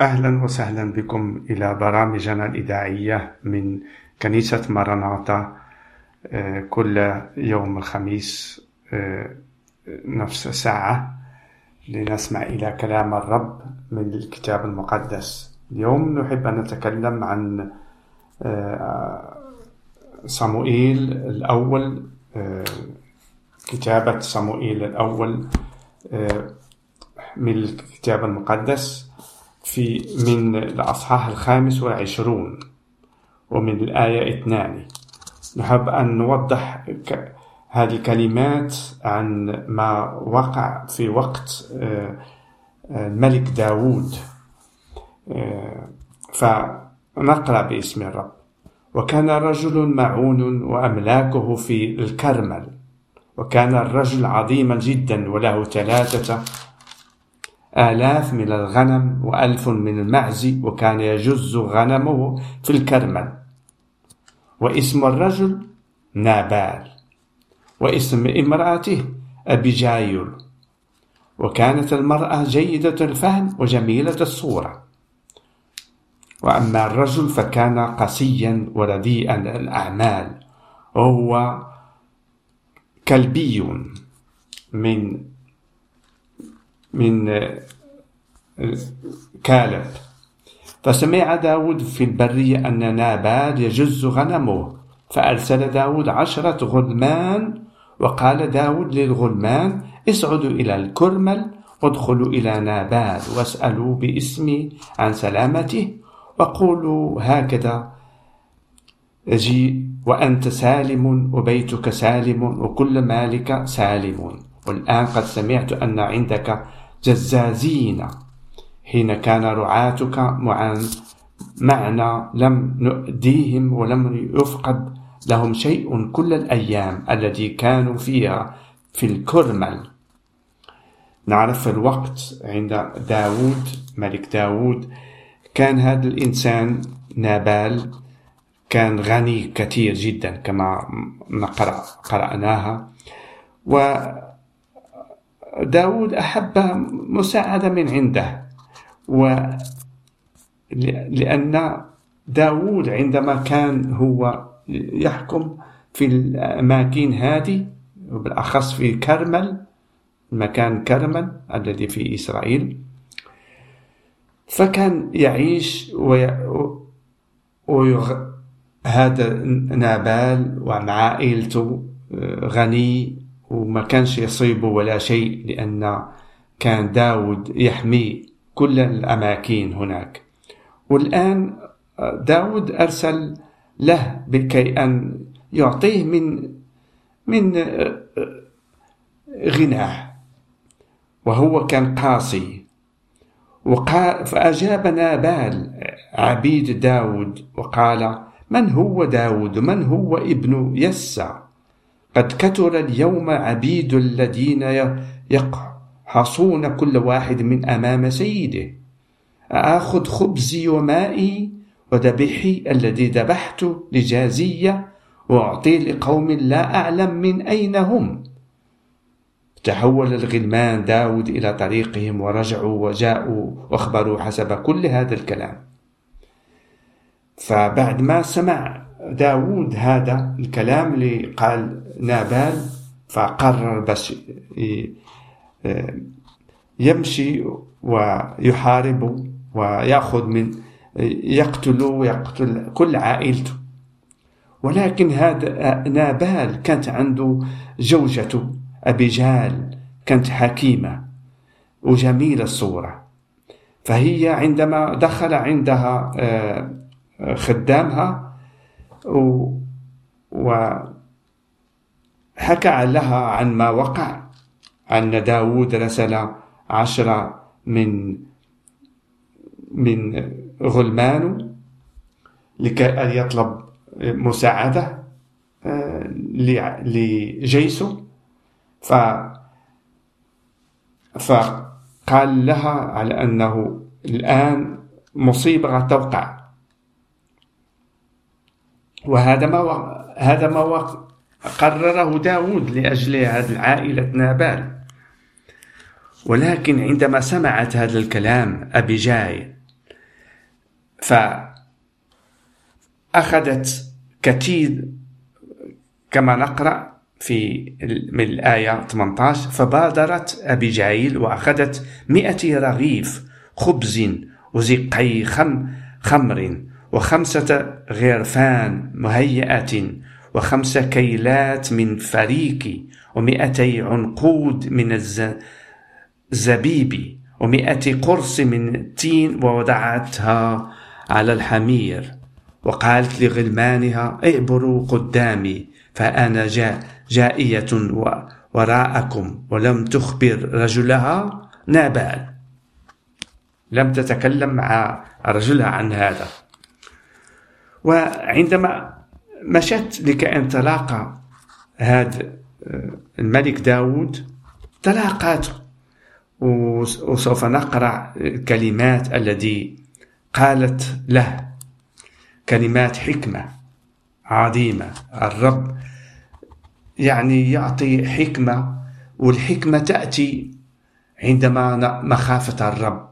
أهلا وسهلا بكم إلى برامجنا الإذاعية من كنيسة مرناطة آه، كل يوم الخميس آه، نفس ساعة لنسمع إلى كلام الرب من الكتاب المقدس. اليوم نحب أن نتكلم عن آه، صموئيل الأول كتابة صموئيل الأول من الكتاب المقدس. في من الأصحاح الخامس والعشرون ومن الآية اثنان. نحب أن نوضح هذه الكلمات عن ما وقع في وقت آه، الملك داود آه، فنقرأ باسم الرب. وكان رجل معون وأملاكه في الكرمل. وكان الرجل عظيما جدا وله ثلاثة آلاف من الغنم وألف من المعز وكان يجز غنمه في الكرمل. واسم الرجل نابال واسم امرأته أبيجايل وكانت المرأة جيدة الفهم وجميلة الصورة. وأما الرجل فكان قسيا ورديئا الأعمال وهو كلبي من من كالب. فسمع داود في البرية أن نابال يجز غنمه فأرسل داود عشرة غلمان وقال داود للغلمان اسعدوا إلى الكرمل وادخلوا إلى نابال واسألوا باسمي عن سلامته وقولوا هكذا جي وأنت سالم وبيتك سالم وكل مالك سالم. والآن قد سمعت أن عندك جزازين. حين كان رعاتك معا معنا لم نؤديهم ولم يفقد لهم شيء كل الأيام التي كانوا فيها في الكرمل. نعرف الوقت عند داود ملك داود كان هذا الإنسان نابال. كان غني كثير جدا كما قرأناها. وداود أحب مساعدة من عنده و لأن داود عندما كان هو يحكم في الأماكن هذه وبالأخص في كرمل مكان كرمل الذي في إسرائيل فكان يعيش وي... ويغ... هذا نابال ومع عائلته آه، غني. وما كانش يصيبه ولا شيء لأن كان داود يحمي كل الأماكن هناك. والآن داود أرسل له بكي أن يعطيه من من غناه. وهو كان قاسي فأجاب نابال عبيد داود وقال من هو داود؟ من هو ابن يسع؟ قد كثر اليوم عبيد الذين يقحصون كل واحد من أمام سيده. آخذ خبزي ومائي وذبحي الذي ذبحت لجازية وأعطي لقوم لا أعلم من أين هم. تحول الغلمان داود إلى طريقهم ورجعوا وجاءوا وأخبروا حسب كل هذا الكلام. فبعد ما سمع داود هذا الكلام اللي قال نابال فقرر بس يمشي ويحارب ويأخذ من يقتل ويقتل كل عائلته. ولكن هذا نابال كانت عنده زوجته أبيجال كانت حكيمة وجميلة الصورة. فهي عندما دخل عندها آه، خدامها وحكى لها عن ما وقع أن داود رسل عشرة من من غلمان لكي أن يطلب مساعدة آه، لجيسه. ف فقال لها على أنه الآن مصيبة توقع. وهذا ما. هذا ما. قرره داود لأجل هذه العائلة نابال ولكن عندما سمعت هذا الكلام أبيجاي فأخذت كثير كما نقرأ في من الآية 18 فبادرت أبيجايل وأخذت مئة رغيف خبز وزقي خم خمر وخمسة غرفان مهيئة وخمس كيلات من فريك ومئتي عنقود من الزبيب ومئة قرص من التين ووضعتها على الحمير. وقالت لغلمانها اعبروا قدامي فأنا جا جائية وراءكم ولم تخبر رجلها نابال. لم تتكلم مع رجلها عن هذا. وعندما مشت لكأن تلاقى هذا آه، الملك داود تلاقاته وسوف نقرأ الكلمات التي قالت له. كلمات حكمة عظيمة. الرب يعني يعطي حكمة والحكمة تأتي عندما مخافة الرب.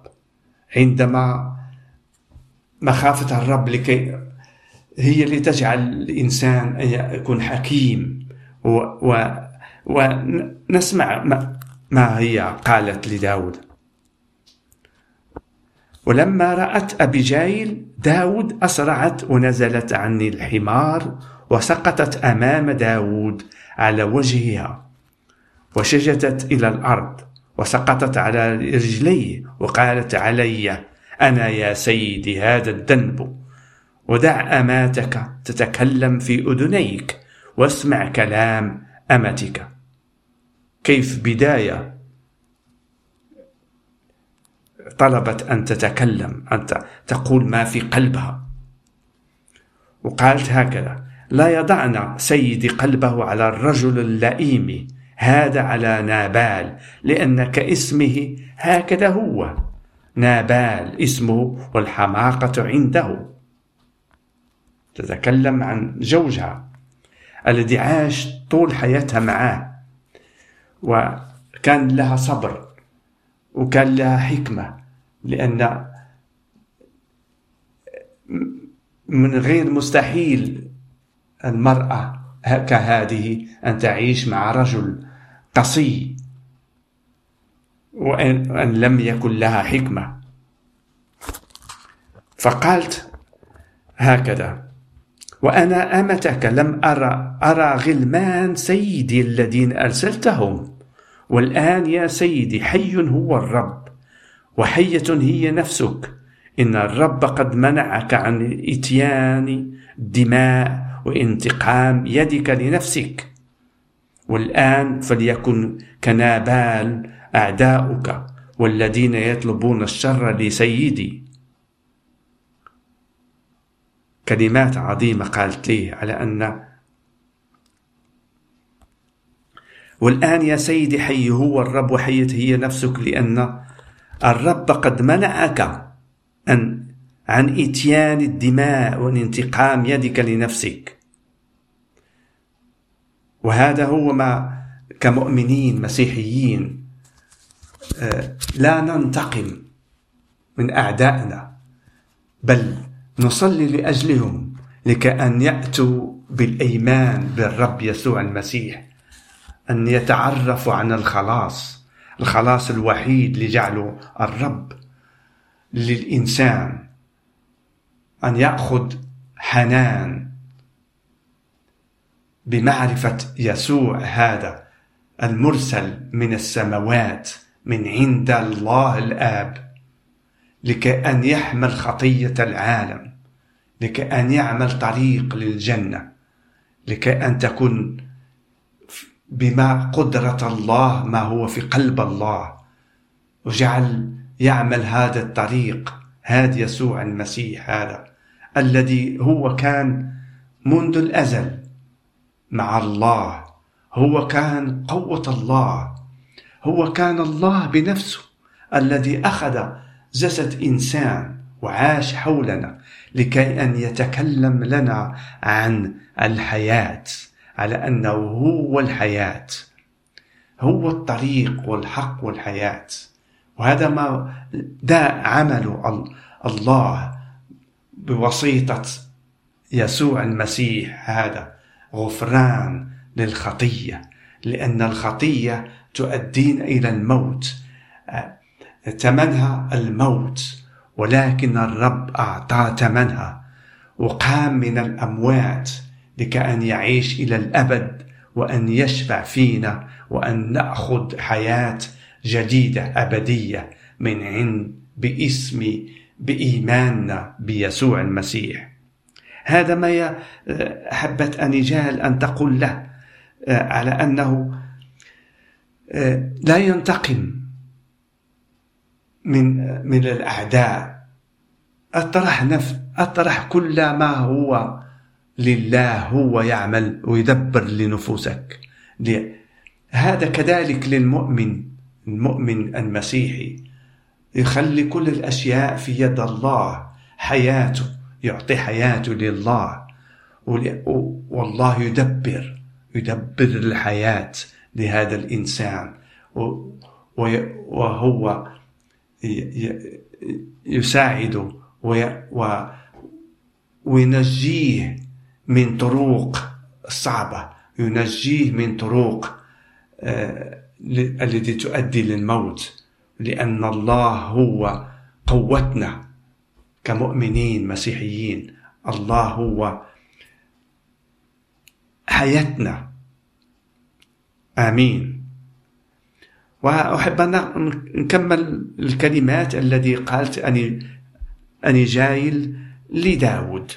عندما مخافة الرب لكي هي اللي تجعل الإنسان يكون حكيم. و, و ونسمع ما, ما هي قالت لداود. ولما رأت أبيجايل داود أسرعت ونزلت عن الحمار وسقطت أمام داود على وجهها. وشجتت إلى الأرض وسقطت على رجليه وقالت علي أنا يا سيدي هذا الذنب. ودع أماتك تتكلم في أذنيك واسمع كلام أمتك. كيف بداية؟ طلبت أن تتكلم أن تقول ما في قلبها. وقالت هكذا لا يضعن سيدي قلبه على الرجل اللئيم هذا على نابال لأن كاسمه هكذا هو. نابال اسمه والحماقة عنده. تتكلم عن زوجها الذي عاش طول حياتها معاه وكان لها صبر وكان لها حكمة لأن من غير مستحيل المرأة كهذه أن تعيش مع رجل قصي وأن لم يكن لها حكمة. فقالت هكذا وأنا أمتك لم أرى أرى غلمان سيدي الذين أرسلتهم. والآن يا سيدي حي هو الرب وحية هي نفسك. إن الرب قد منعك عن إتيان الدماء وانتقام يدك لنفسك. والآن فليكن كنابال أعداؤك والذين يطلبون الشر لسيدي. كلمات عظيمة قالت لي على أن والآن يا سيدي حي هو الرب وحيت هي نفسك لأن الرب قد منعك أن عن إتيان الدماء وانتقام يدك لنفسك. وهذا هو ما كمؤمنين مسيحيين آه، لا ننتقم من أعدائنا بل نصلي لأجلهم لكأن يأتوا بالإيمان بالرب يسوع المسيح أن يتعرفوا عن الخلاص الخلاص الوحيد اللي جعله الرب للإنسان أن يأخذ حنان بمعرفة يسوع هذا المرسل من السماوات من عند الله الآب. لكي أن يحمل خطية العالم لكي أن يعمل طريق للجنة لكي أن تكون بما قدرة الله ما هو في قلب الله. وجعل يعمل هذا الطريق هذا يسوع المسيح هذا الذي هو كان منذ الأزل مع الله. هو كان قوة الله. هو كان الله بنفسه الذي أخذ جسد إنسان وعاش حولنا لكي أن يتكلم لنا عن الحياة على أنه هو الحياة هو الطريق والحق والحياة. وهذا ما ده عمل الله بواسطة يسوع المسيح هذا غفران للخطية لأن الخطية تؤدينا إلى الموت. ثمنها الموت ولكن الرب أعطى ثمنها وقام من الأموات لكأن يعيش إلى الأبد وأن يشفع فينا وأن نأخذ حياة جديدة أبدية من عند باسم بإيماننا بيسوع المسيح. هذا ما أحبت أنيجال أن تقول له على أنه لا ينتقم من من الأعداء. أطرح نفس أطرح كل ما هو لله هو يعمل ويدبر لنفوسك. هذا كذلك للمؤمن المؤمن المسيحي. يخلي كل الأشياء في يد الله. حياته يعطي حياته لله. والله يدبر يدبر الحياة لهذا الإنسان. وهو يساعده وينجيه من طرق صعبة. ينجيه من طرق آه، التي تؤدي للموت. لأن الله هو قوتنا كمؤمنين مسيحيين. الله هو حياتنا. آمين. وأحب أن نكمل الكلمات التي قالت أني أني جايل لداود.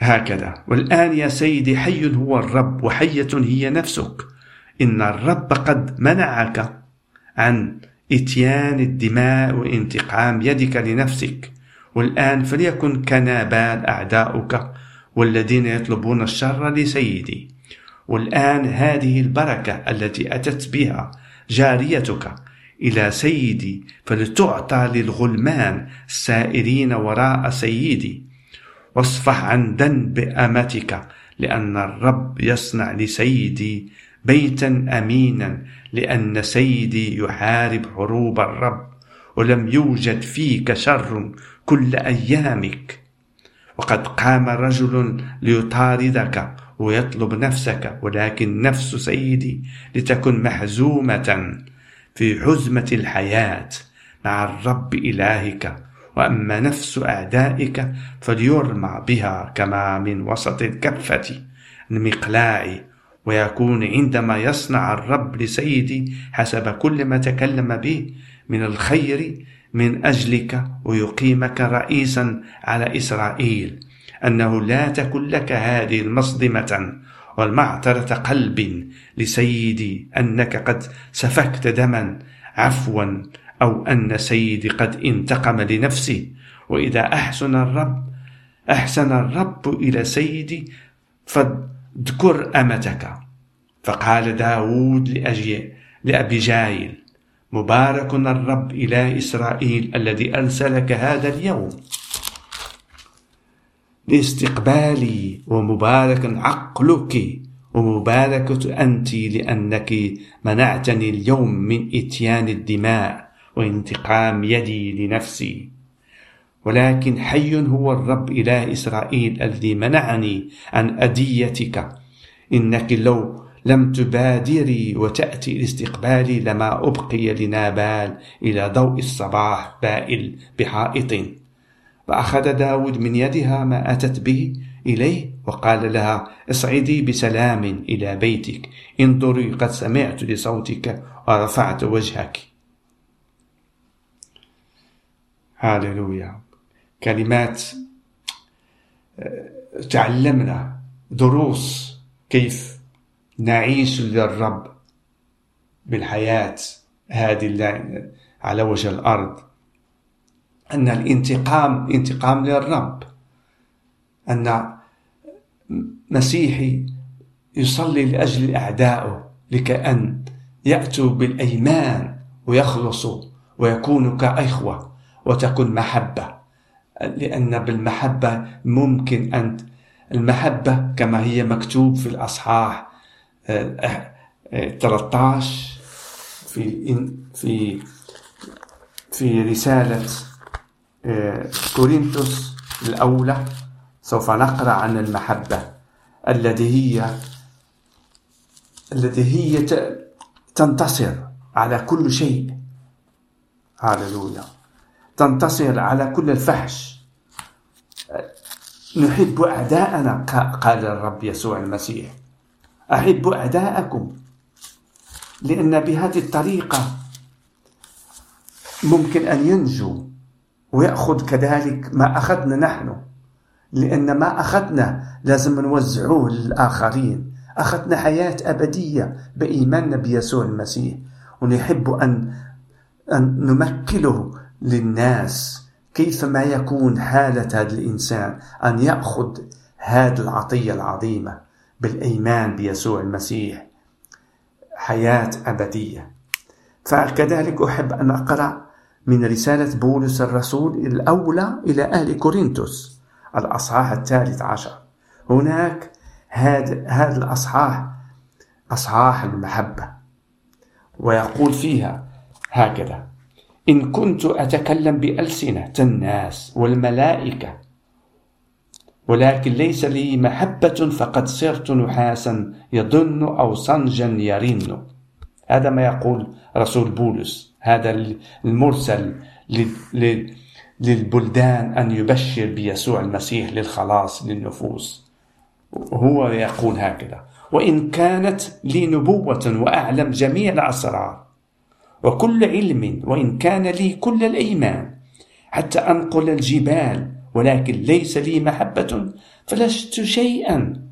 هكذا. والآن يا سيدي حي هو الرب وحية هي نفسك. إن الرب قد منعك عن إتيان الدماء وانتقام يدك لنفسك. والآن فليكن كنابال أعداؤك والذين يطلبون الشر لسيدي. والآن هذه البركة التي أتت بها جاريتك إلى سيدي فلتعطى للغلمان السائرين وراء سيدي. واصفح عن ذنب أمتك لأن الرب يصنع لسيدي بيتا أمينا لأن سيدي يحارب حروب الرب ولم يوجد فيك شر كل أيامك. وقد قام رجل ليطاردك ويطلب نفسك ولكن نفس سيدي لتكن محزومة في حزمة الحياة مع الرب إلهك. وأما نفس أعدائك فليرمى بها كما من وسط الكفة المقلاع ويكون عندما يصنع الرب لسيدي حسب كل ما تكلم به من الخير من أجلك ويقيمك رئيسا على إسرائيل. أنه لا تكن لك هذه المصدمة والمعترة قلب لسيدي أنك قد سفكت دما عفوا أو أن سيدي قد انتقم لنفسه. وإذا أحسن الرب أحسن الرب إلى سيدي فاذكر أمتك. فقال داود لأجي لأبي جايل مبارك الرب إله إسرائيل الذي أرسلك هذا اليوم. لاستقبالي ومبارك عقلك ومباركة أنت لأنك منعتني اليوم من إتيان الدماء وانتقام يدي لنفسي. ولكن حي هو الرب إله إسرائيل الذي منعني عن أديتك. إنك لو لم تبادري وتأتي لاستقبالي لما أبقي لنابال إلى ضوء الصباح بائل بحائط. فأخذ داود من يدها ما أتت به إليه وقال لها اصعدي بسلام إلى بيتك. انظري قد سمعت لصوتك ورفعت وجهك. هاللويا. كلمات آه، تعلمنا دروس كيف نعيش للرب بالحياة هذه على وجه الأرض. أن الانتقام انتقام للرب. أن مسيحي يصلي لأجل أعدائه لكأن يأتوا بالأيمان ويخلصوا ويكونوا كإخوة وتكون محبة. لأن بالمحبة ممكن أن المحبة كما هي مكتوب في الأصحاح 13 في في في رسالة آه، كورنثوس الأولى سوف نقرأ عن المحبة التي هي التي هي تنتصر على كل شيء. هاللويا. تنتصر على كل الفحش. نحب أعداءنا قال الرب يسوع المسيح. أحب أعداءكم. لأن بهذه الطريقة ممكن أن ينجو ويأخذ كذلك ما أخذنا نحن. لأن ما أخذنا لازم نوزعوه للآخرين. أخذنا حياة أبدية بإيماننا بيسوع المسيح. ونحب أن أن نمكله للناس كيفما يكون حالة هذا الإنسان. أن يأخذ هذه العطية العظيمة بالإيمان بيسوع المسيح. حياة أبدية. فكذلك أحب أن أقرأ من رسالة بولس الرسول الأولى إلى أهل كورنثوس الأصحاح الثالث عشر. هناك هذا هذا الأصحاح أصحاح المحبة. ويقول فيها هكذا إن كنت أتكلم بألسنة الناس والملائكة ولكن ليس لي محبة فقد صرت نحاسا يضن أو صنجا يرن. هذا ما يقول رسول بولس. هذا المرسل للبلدان أن يبشر بيسوع المسيح للخلاص للنفوس. هو يقول هكذا. وإن كانت لي نبوة وأعلم جميع الأسرار وكل علم وإن كان لي كل الإيمان حتى أنقل الجبال ولكن ليس لي محبة فلست شيئا.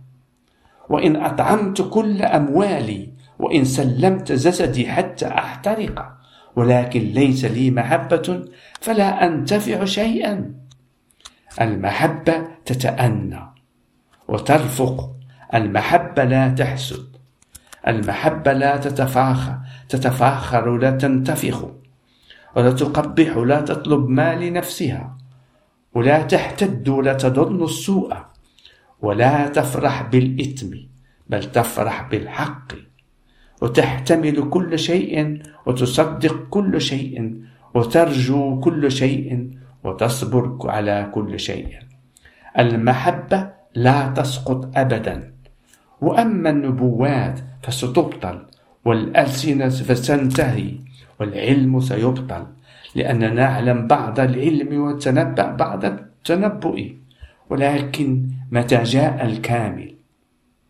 وإن أطعمت كل أموالي وإن سلمت جسدي حتى أحترق ولكن ليس لي محبة فلا أنتفع شيئا. المحبة تتأنى وترفق. المحبة لا تحسد. المحبة لا تتفاخر تتفاخر لا تنتفخ. ولا تقبح لا تطلب ما لنفسها. ولا تحتد ولا تظن السوء. ولا تفرح بالإثم بل تفرح بالحق. وتحتمل كل شيء وتصدق كل شيء وترجو كل شيء وتصبر على كل شيء. المحبة لا تسقط أبدا. وأما النبوات فستبطل والألسنة فستنتهي والعلم سيبطل. لأننا نعلم بعض العلم وتنبأ بعض التنبؤ. ولكن متى جاء الكامل؟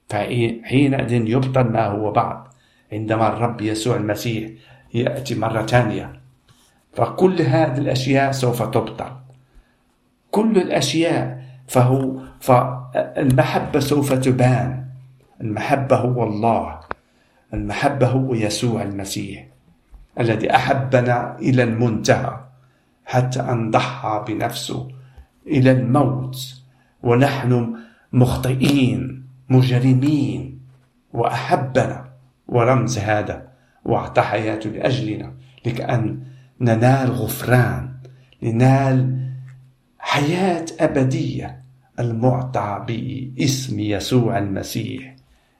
فحينئذ يبطل ما هو بعض. عندما الرب يسوع المسيح يأتي مرة ثانية فكل هذه الأشياء سوف تبطل. كل الأشياء فهو فالمحبة سوف تبان. المحبة هو الله. المحبة هو يسوع المسيح الذي أحبنا إلى المنتهى حتى أن ضحى بنفسه إلى الموت. ونحن مخطئين مجرمين وأحبنا. ورمز هذا وأعطى حياته لأجلنا لكأن ننال غفران لنال حياة أبدية المعطى باسم يسوع المسيح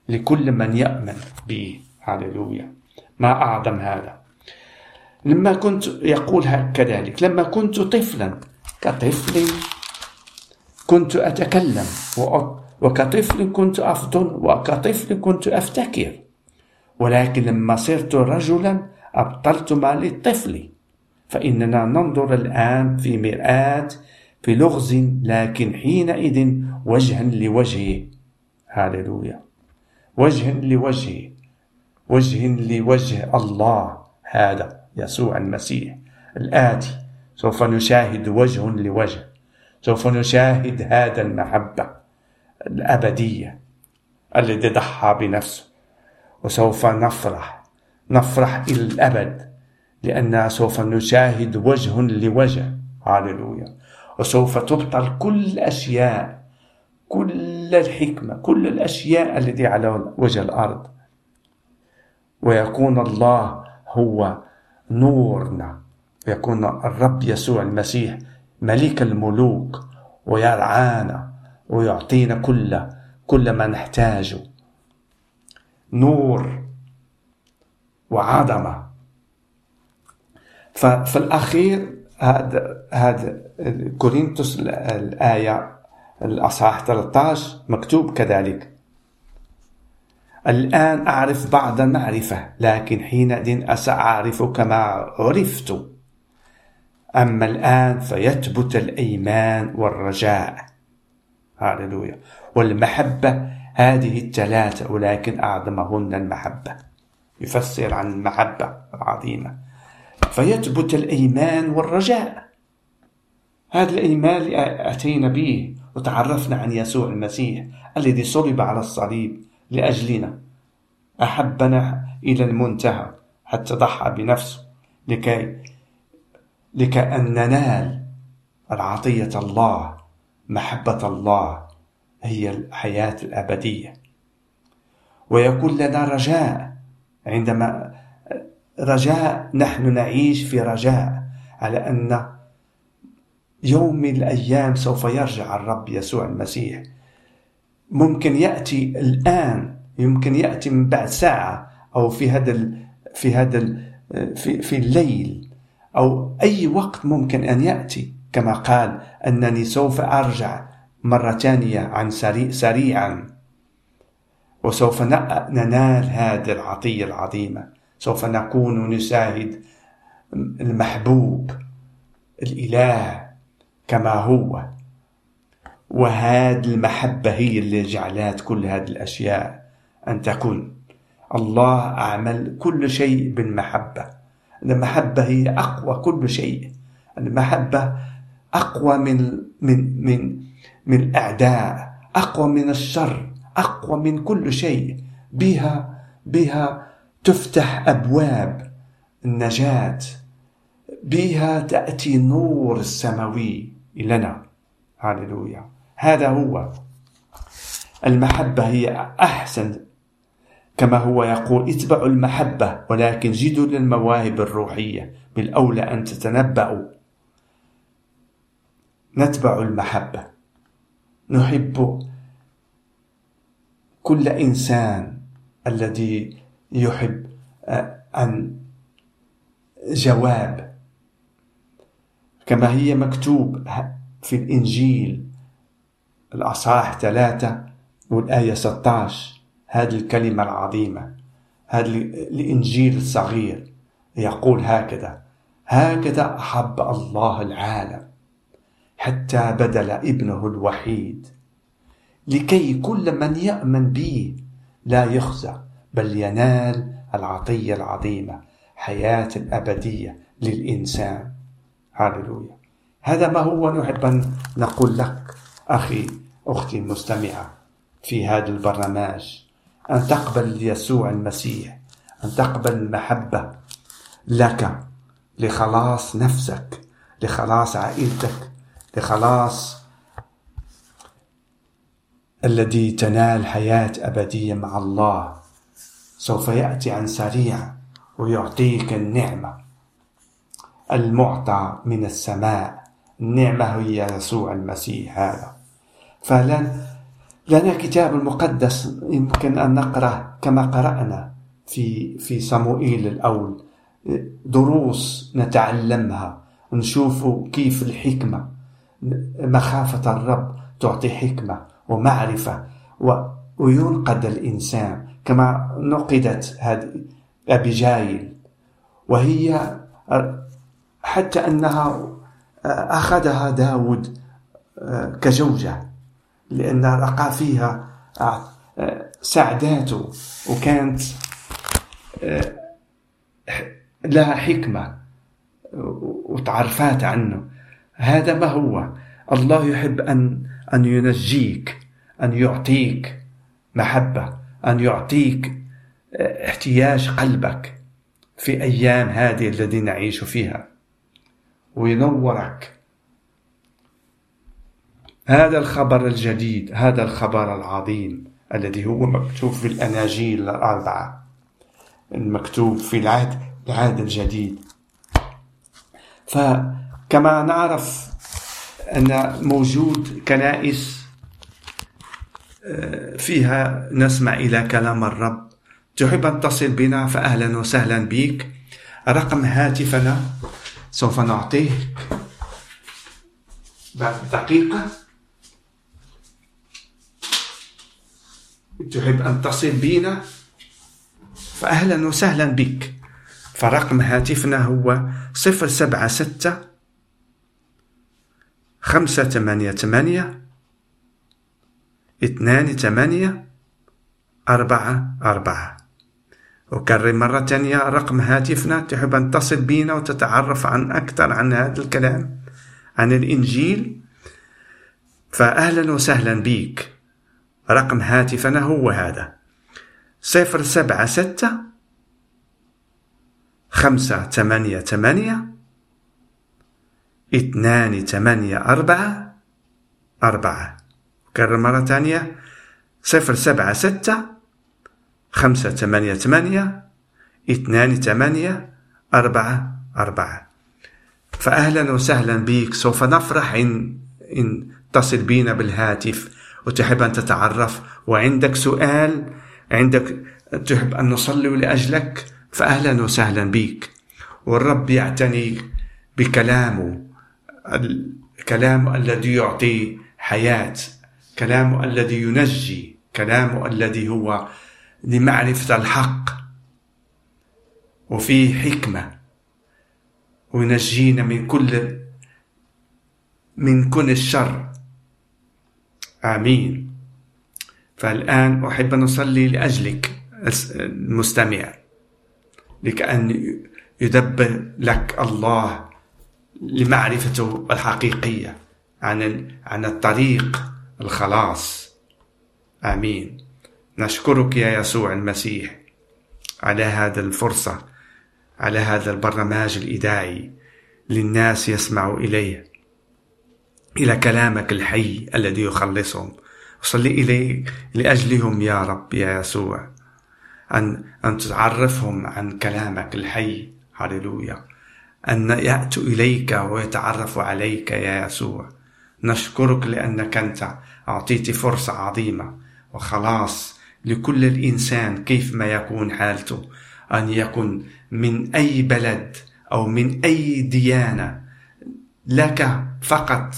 لكل من يأمن به. هللويا. ما أعظم هذا. لما كنت يقول كذلك لما كنت طفلا كطفل كنت أتكلم وكطفل كنت أفضل وكطفل كنت أفتكر. ولكن لما صرت رجلا أبطلت ما للطفل فإننا ننظر الآن في مرآة في لغز لكن حينئذ وجها لوجهه هاللويا. وجه لوجهه وجه لوجه الله. هذا يسوع المسيح الآتي. سوف نشاهد وجه لوجه. سوف نشاهد هذا المحبة الأبدية الذي ضحى بنفسه. وسوف نفرح نفرح إلى الأبد لأننا سوف نشاهد وجه لوجه. هاللويا. وسوف تبطل كل الأشياء كل الحكمة كل الأشياء التي على وجه الأرض. ويكون الله هو نورنا. ويكون الرب يسوع المسيح ملك الملوك ويرعانا ويعطينا كل كل ما نحتاجه. نور وعظمة. ففي الأخير هذا هذا كورنثوس الآية الأصحاح 13 مكتوب كذلك. الآن أعرف بعض المعرفة لكن حينئذ أسأعرف كما عرفت. أما الآن فيثبت الإيمان والرجاء. هاللويا والمحبة هذه الثلاثة ولكن أعظمهن المحبة. يفسر عن المحبة العظيمة. فيثبت الإيمان والرجاء. هذا الإيمان اللي أتينا به وتعرفنا عن يسوع المسيح الذي صلب على الصليب لأجلنا. أحبنا إلى المنتهى حتى ضحى بنفسه لكي لكي أن ننال العطية الله محبة الله هي الحياة الأبدية. ويكون لنا رجاء عندما رجاء نحن نعيش في رجاء على أن يوم من الأيام سوف يرجع الرب يسوع المسيح. ممكن يأتي الآن يمكن يأتي من بعد ساعة أو في هذا في هذا في, في الليل أو أي وقت ممكن أن يأتي. كما قال أنني سوف أرجع مرة ثانية عن سريع سريعا. وسوف ننال هذه العطية العظيمة. سوف نكون نشاهد المحبوب الإله كما هو. وهذه المحبة هي اللي جعلت كل هذه الأشياء أن تكون. الله أعمل كل شيء بالمحبة. المحبة هي أقوى كل شيء. المحبة أقوى من من من من الأعداء أقوى من الشر أقوى من كل شيء. بها بها تفتح أبواب النجاة. بها تأتي نور السماوي لنا. هللويا هذا هو. المحبة هي أحسن. كما هو يقول اتبعوا المحبة ولكن جدوا للمواهب الروحية. بالأولى أن تتنبأوا. نتبع المحبة. نحب كل إنسان الذي يحب آه، أن جواب. كما هي مكتوب في الإنجيل الأصحاح ثلاثة والآية 16 هذه الكلمة العظيمة هذا الإنجيل الصغير يقول هكذا هكذا أحب الله العالم. حتى بدل ابنه الوحيد. لكي كل من يأمن به لا يخزى بل ينال العطية العظيمة حياة الأبدية للإنسان. هاللويا. هذا ما هو نحب أن نقول لك أخي أختي المستمعة في هذا البرنامج. أن تقبل يسوع المسيح أن تقبل المحبة لك لخلاص نفسك لخلاص عائلتك لخلاص الذي تنال حياة أبدية مع الله سوف يأتي عن سريع ويعطيك النعمة. المعطى من السماء النعمة هي يسوع المسيح هذا. فلن لنا كتاب المقدس يمكن أن نقرأ كما قرأنا في في صموئيل الأول. دروس نتعلمها نشوف كيف الحكمة. مخافة الرب تعطي حكمة ومعرفة وينقد الإنسان كما نقدت هذه أبيجايل وهي حتى أنها أخذها داود كزوجة لأن رقى فيها سعداته وكانت لها حكمة وتعرفات عنه. هذا ما هو؟ الله يحب أن أن ينجيك أن يعطيك محبة أن يعطيك احتياج قلبك في أيام هذه التي نعيش فيها. وينورك. هذا الخبر الجديد هذا الخبر العظيم الذي هو مكتوب في الأناجيل الأربعة. المكتوب في العهد العهد الجديد. فكما نعرف أن موجود كنائس آه، فيها نسمع إلى كلام الرب. تحب أن تصل بنا؟ فأهلا وسهلا بك. رقم هاتفنا سوف نعطيه. بعد دقيقة. تحب أن تصل بنا؟ فأهلا وسهلا بك. فرقم هاتفنا هو صفر سبعة ستة خمسة ثمانية ثمانية اثنان ثمانية أربعة أربعة. أكرر مرة ثانية رقم هاتفنا تحب أن تصل بنا وتتعرف عن أكثر عن هذا الكلام عن الإنجيل. فأهلا وسهلا بك رقم هاتفنا هو هذا. صفر سبعة ستة خمسة ثمانية ثمانية اثنان ثمانية أربعة أربعة. كرر مرة ثانية. صفر سبعة ستة خمسة ثمانية ثمانية اثنان ثمانية أربعة أربعة. فأهلا وسهلا بك سوف نفرح إن, إن تصل بنا بالهاتف. وتحب أن تتعرف. وعندك سؤال عندك تحب أن نصلي لأجلك؟ فأهلا وسهلا بك والرب يعتني بكلامه. الكلام الذي يعطي حياة كلامه الذي ينجي كلامه الذي هو لمعرفة الحق. وفيه حكمة. وينجينا من كل من كل الشر. آمين. فالآن أحب أن أصلي لأجلك المستمع. لكأن يدبر لك الله. لمعرفته الحقيقية عن عن الطريق الخلاص. آمين. نشكرك يا يسوع المسيح على هذا الفرصة على هذا البرنامج الإذاعي للناس يسمعوا إليه إلى كلامك الحي الذي يخلصهم. أصلي إليك لأجلهم يا رب يا يسوع أن أن تعرفهم عن كلامك الحي. هللويا أن يأتوا إليك ويتعرفوا عليك يا يسوع. نشكرك لأنك أنت أعطيت فرصة عظيمة. وخلاص لكل الإنسان كيف ما يكون حالته. أن يكون من أي بلد أو من أي ديانة. لك فقط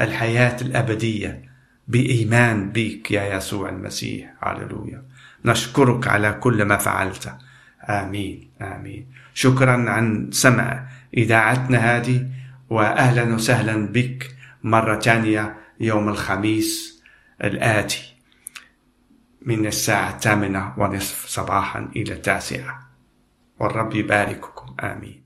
الحياة الأبدية بإيمان بك يا يسوع المسيح. هللويا. نشكرك على كل ما فعلت. آمين آمين. شكرا عن سمع إذاعتنا هذه وأهلا وسهلا بك مرة ثانية يوم الخميس الآتي من الساعة الثامنة ونصف صباحا إلى التاسعة. والرب يبارككم. آمين.